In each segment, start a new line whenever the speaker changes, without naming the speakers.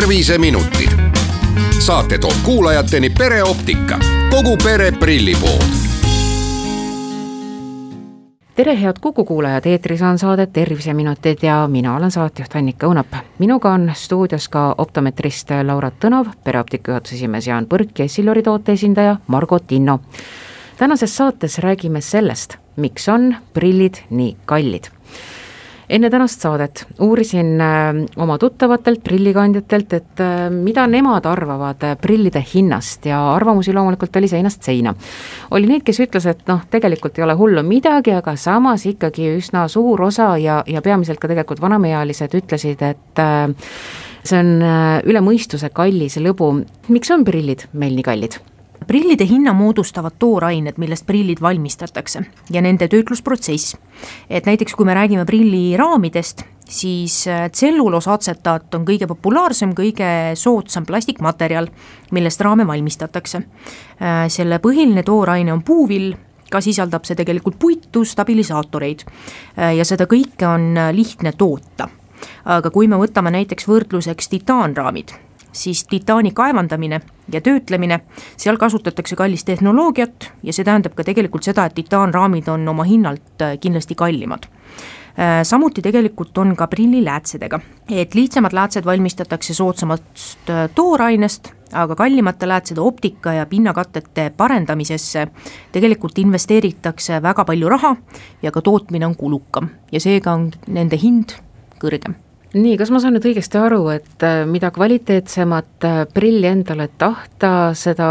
terviseminutid. saate toob kuulajateni pereoptika, kogu pere prillipood
tere, head Kuku kuulajad, eetris on saade Terviseminutid ja mina olen saatejuht Annika Õunap. minuga on stuudios ka optometrist Laura Tõnov, pereoptika juhatuse esimees Jaan Põrk ja Silori toote esindaja Margo Tinno. tänases saates räägime sellest, miks on prillid nii kallid enne tänast saadet uurisin äh, oma tuttavatelt prillikandjatelt, et äh, mida nemad arvavad äh, prillide hinnast ja arvamusi loomulikult oli seinast seina. oli neid, kes ütles, et noh, tegelikult ei ole hullu midagi, aga samas ikkagi üsna suur osa ja, ja peamiselt ka tegelikult vanemaealised ütlesid, et see on üle mõistuse kallis lõbu. miks on prillid meil nii kallid?
Prillide hinna moodustavad toorained, millest prillid valmistatakse ja nende töötlusprotsess. et näiteks, kui me räägime prilliraamidest, siis äh, tselluloosaatsetaat on kõige populaarsem, kõige soodsam plastikmaterjal, millest raame valmistatakse. Äh, selle põhiline tooraine on puuvill, ka sisaldab see tegelikult puitu, stabilisaatoreid äh, ja seda kõike on lihtne toota. aga kui me võtame näiteks võrdluseks titaanraamid, siis titaani kaevandamine ja töötlemine, seal kasutatakse kallist tehnoloogiat ja see tähendab ka tegelikult seda, et titaanraamid on oma hinnalt äh, kindlasti kallimad. Äh, samuti tegelikult on ka prilliläätsedega, et lihtsamad läätsed valmistatakse soodsamast äh, toorainest, aga kallimate läätsede optika ja pinnakatete parendamisesse tegelikult investeeritakse väga palju raha ja ka tootmine on kulukam. Ja seega on nende hind kõrgem
nii, kas ma saan nüüd õigesti aru, et äh, mida kvaliteetsemat äh, prilli endale tahta, seda,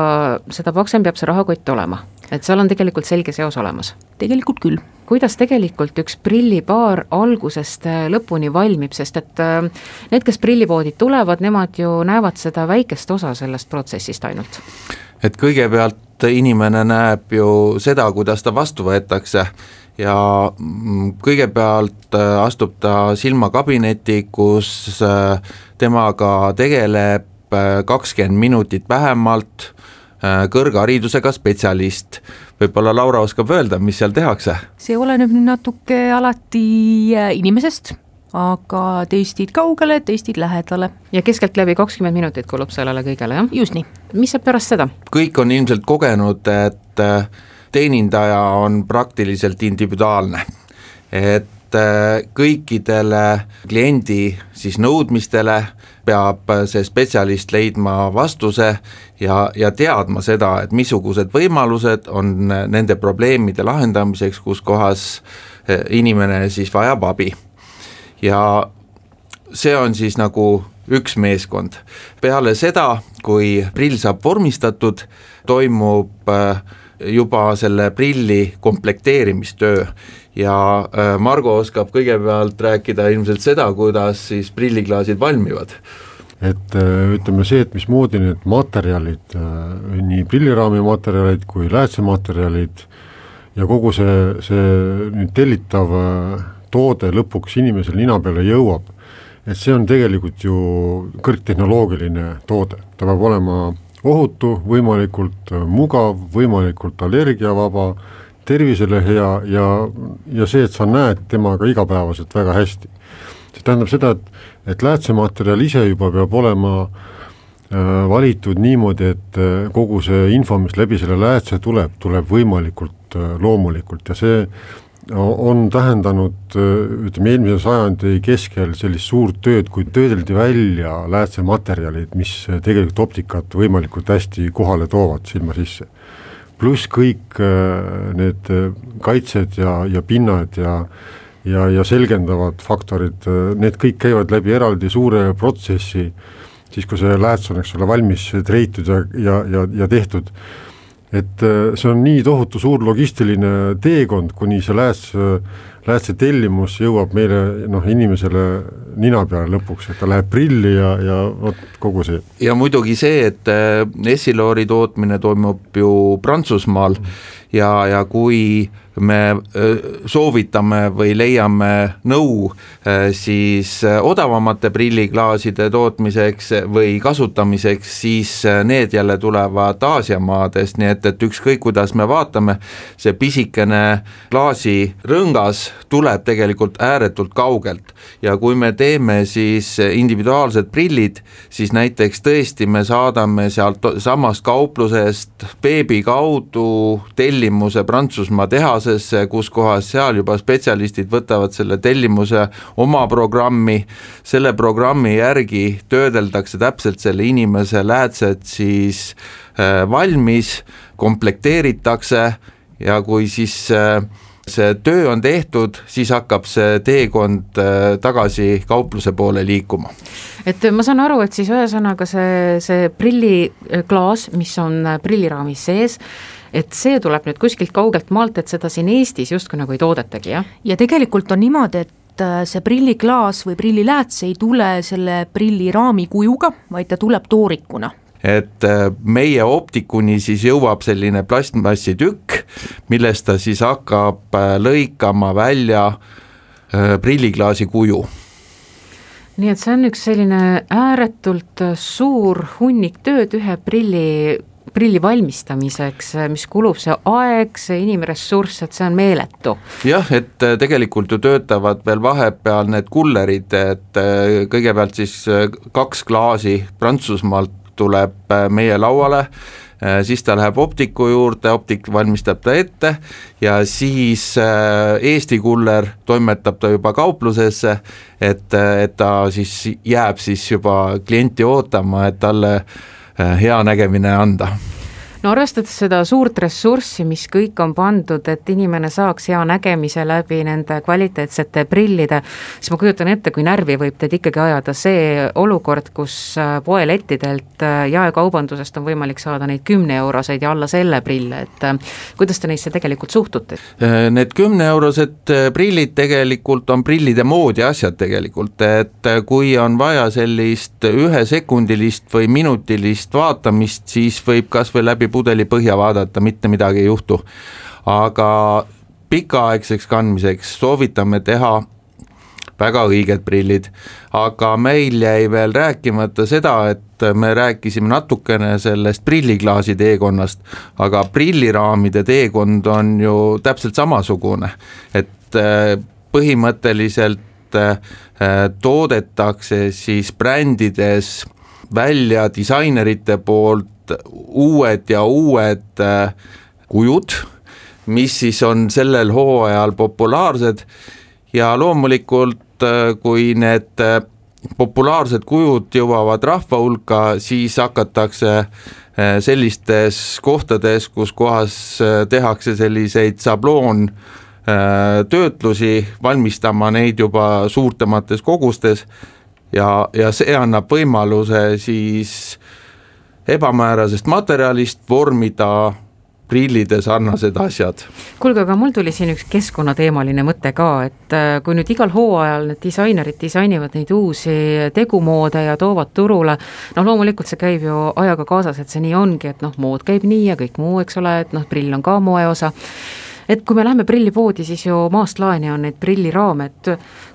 seda paksem peab see rahakott olema? Et seal on tegelikult selge seos olemas?
tegelikult küll.
kuidas tegelikult üks prillipaar algusest äh, lõpuni valmib, sest et need, kes prillipoodi tulevad, nemad ju näevad seda väikest osa sellest protsessist ainult.
et kõigepealt inimene näeb ju seda, kuidas ta vastu võetakse ja mm, kõigepealt äh, astub ta silmakabinetti, kus äh, temaga tegeleb äh, kakskümmend minutit vähemalt kõrgharidusega spetsialist. võib-olla Laura oskab öelda, mis seal tehakse?
see oleneb nüüd natuke alati inimesest, aga testid kaugele, testid lähedale.
ja keskeltläbi kakskümmend minutit kulub sellele kõigele, jah?
just nii.
mis saab pärast seda?
kõik on ilmselt kogenud, et teenindaja on praktiliselt individuaalne, et äh, kõikidele kliendi siis nõudmistele peab see spetsialist leidma vastuse ja, ja teadma seda, et missugused võimalused on nende probleemide lahendamiseks, kus kohas äh, inimene siis vajab abi. ja see on siis nagu üks meeskond. peale seda, kui prill saab vormistatud, toimub äh, juba selle prilli komplekteerimistöö. Ja äh, Margo oskab kõigepealt rääkida ilmselt seda, kuidas siis prilliklaasid valmivad.
Et äh, ütleme see, et mismoodi need materjalid, äh, nii prilliraami materjalid kui läätsematerjalid ja kogu see, see nüüd tellitav toode lõpuks inimesel nina peale jõuab, et see on tegelikult ju kõrgtehnoloogiline toode, ta peab olema ohutu, võimalikult äh, mugav, võimalikult allergiavaba, tervisele hea ja, ja see, et sa näed temaga igapäevaselt väga hästi. see tähendab seda, et, et läätsematerjal ise juba peab olema äh, valitud niimoodi, et äh, kogu see info, mis läbi selle läätse tuleb, tuleb võimalikult äh, loomulikult ja see on tähendanud ütleme, eelmise sajandi keskel sellist suurt tööd, kui töödeldi välja läätsematerjalid, mis tegelikult optikat võimalikult hästi kohale toovad silma sisse. pluss kõik äh, need kaitsed ja, ja pinnad ja ja, ja selgendavad faktorid, äh, need kõik käivad läbi eraldi suure protsessi, siis kui see lääts on, eks ole, valmis treitud ja, ja, ja, ja tehtud et äh, see on nii tohutu suur logistiline teekond, kuni see lääs, läätse tellimus jõuab meile noh, inimesele nina peale lõpuks, et ta läheb prilli ja, ja vot kogu see.
ja muidugi see, et äh, Essiloori tootmine toimub ju Prantsusmaal mm. ja, ja kui me soovitame või leiame nõu siis odavamate prilliklaaside tootmiseks või kasutamiseks, siis need jälle tulevad Aasia maadest, nii et, et ükskõik, kuidas me vaatame, see pisikene klaasirõngas tuleb tegelikult ääretult kaugelt. Ja kui me teeme siis individuaalsed prillid, siis näiteks tõesti me saadame sealt samast kauplusest beebi kaudu tellimuse Prantsusmaa tehasesse, kus kohas seal juba spetsialistid võtavad selle tellimuse oma programmi, selle programmi järgi töödeldakse täpselt selle inimese läätsed siis äh, valmis, komplekteeritakse ja kui siis äh, see töö on tehtud, siis hakkab see teekond äh, tagasi kaupluse poole liikuma.
et ma saan aru, et siis ühesõnaga see, see prilliklaas, mis on äh, prilliraamis sees, et see tuleb nüüd kuskilt kaugelt maalt, et seda siin Eestis justkui nagu ei toodetagi, jah?
ja tegelikult on niimoodi, et äh, see prilliklaas või prillilääts ei tule selle prilliraami kujuga, vaid ta tuleb toorikuna
et äh, meie optikuni siis jõuab selline plastmassitükk, millest ta siis hakkab äh, lõikama välja äh, prilliklaasi kuju
nii et see on üks selline ääretult suur hunnik tööd ühe prilli, prilli valmistamiseks, mis kulub, see aeg, see inimressurss, et see on meeletu.
jah, et tegelikult ju töötavad veel vahepeal need kullerid, et kõigepealt siis kaks klaasi Prantsusmaalt tuleb äh, meie lauale, äh, siis ta läheb optiku juurde, optik valmistab ta ette ja siis äh, Eesti kuller toimetab ta juba kauplusesse, et, et ta siis jääb siis juba klienti ootama, et talle hea nägemine anda
no arvestades seda suurt ressurssi, mis kõik on pandud, et inimene saaks hea nägemise läbi nende kvaliteetsete prillide, siis ma kujutan ette, kui närvi võib teid ikkagi ajada see olukord, kus äh, poelettidelt äh, jaekaubandusest on võimalik saada neid kümneeuroseid ja alla selle prille, et äh, kuidas te neisse tegelikult suhtute?
Need kümneeurosed prillid tegelikult on prillide moodi asjad tegelikult, et kui on vaja sellist ühesekundilist või minutilist vaatamist, siis võib kas või läbi läbi pudeli põhja vaadata, mitte midagi ei juhtu. aga pikaaegseks kandmiseks soovitame teha väga õiged prillid, aga meil jäi veel rääkimata seda, et me rääkisime natukene sellest prilliklaasi teekonnast, aga prilliraamide teekond on ju täpselt samasugune, et äh, põhimõtteliselt äh, toodetakse siis brändides välja disainerite poolt uued ja uued äh, kujud, mis siis on sellel hooajal populaarsed. Ja loomulikult, äh, kui need äh, populaarsed kujud jõuavad rahva hulka, siis hakatakse sellistes kohtades, kus kohas tehakse selliseid sabloon töötlusi, valmistama neid juba suurtemates kogustes. Ja, ja see annab võimaluse siis ebamäärasest materjalist vormida prillide sarnased asjad.
kuulge, aga mul tuli siin üks keskkonnateemaline mõte ka, et äh, kui nüüd igal hooajal need disainerid disainivad neid uusi tegumoode ja toovad turule, noh loomulikult see käib ju ajaga kaasas, et see nii ongi, et noh, mood käib nii ja kõik muu, eks ole, et noh, prill on ka moe osa et kui me läheme prillipoodi, siis ju maast laeni on neid prilliraame, et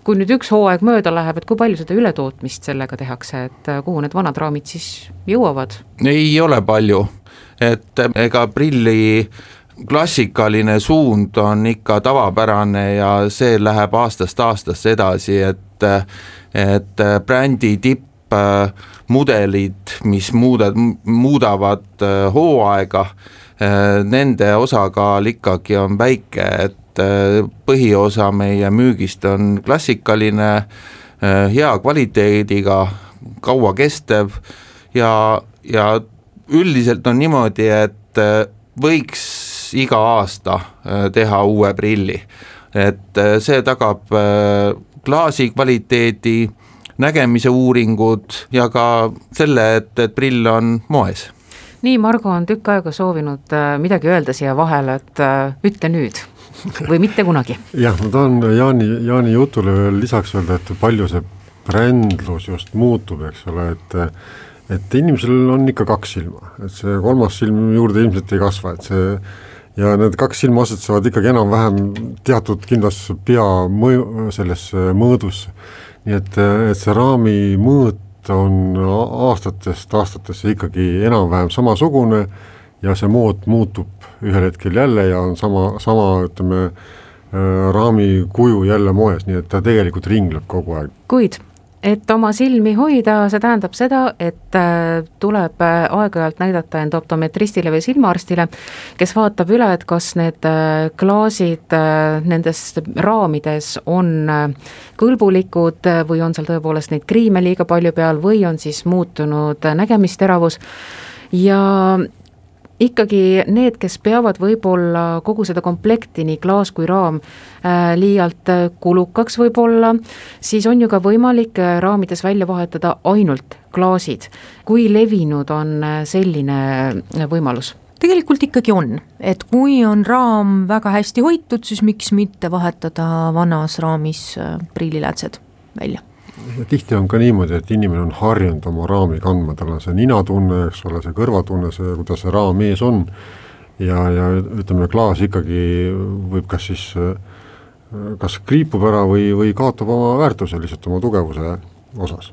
kui nüüd üks hooaeg mööda läheb, et kui palju seda ületootmist sellega tehakse, et kuhu need vanad raamid siis jõuavad?
ei ole palju, et ega prilli klassikaline suund on ikka tavapärane ja see läheb aastast aastasse edasi, et, et brändi tippmudelid, mis muudad, muudavad hooaega Äh, nende osakaal ikkagi on väike, et äh, põhiosa meie müügist on klassikaline, äh, hea kvaliteediga, kaua kestev ja, ja üldiselt on niimoodi, et võiks iga aasta teha uue prilli. et see tagab klaasi kvaliteedi, nägemise uuringud ja ka selle, et, et prill on moes
nii, Margo on tükk aega soovinud äh, midagi öelda siia vahele, et äh, ütle nüüd või mitte kunagi.
jah, ma tahan Jaani, Jaani jutule veel lisaks öelda, et palju see brändlus just muutub, eks ole, et et inimesel on ikka kaks silma, et see kolmas silm juurde ilmselt ei kasva, et see ja need kaks silma asetsevad ikkagi enam-vähem teatud kindlas pea mõju, selles mõõdus. nii et, et see raami mõõt on aastatest aastatesse ikkagi enam-vähem samasugune ja see mood muutub ühel hetkel jälle ja on sama, sama ütleme, raami kuju jälle moes, nii et ta tegelikult ringleb kogu aeg.
kuid et oma silmi hoida, see tähendab seda, et äh, tuleb äh, aeg-ajalt näidata end optometristile või silmaarstile, kes vaatab üle, et kas need äh, klaasid nendes raamides on kõlbulikud või on seal tõepoolest neid kriime liiga palju peal või on siis muutunud nägemisteravus. Ja ikkagi need, kes peavad võib-olla kogu seda komplekti, nii klaas kui raam, äh, liialt äh, kulukaks võib-olla, siis on ju ka võimalik äh, raamides välja vahetada ainult klaasid. kui levinud on selline võimalus?
tegelikult ikkagi on, et kui on raam väga hästi hoitud, siis miks mitte vahetada vanas raamis prilliläätsed välja
tihti on ka niimoodi, et inimene on harjunud oma raami kandma, tal on see ninatunne, eks ole, see kõrvatunne, see, kuidas see raam ees on, ja, ja ütleme, klaas ikkagi võib kas siis, kas kriipub ära või, või kaotab oma väärtuse lihtsalt oma tugevuse osas.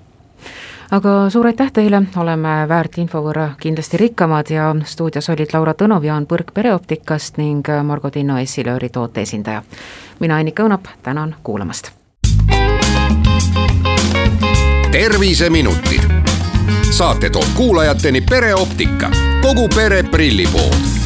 Aga suur aitäh teile, oleme väärt info võrra kindlasti rikkamad ja stuudios olid Laura Tõnov, Jaan Põrk Pereoptikast ning Margo Tinno Essilööri toote esindaja. mina, Annika Õunap, tänan kuulamast
terviseminutid. saate toob kuulajateni pereoptika, kogu pere prillipood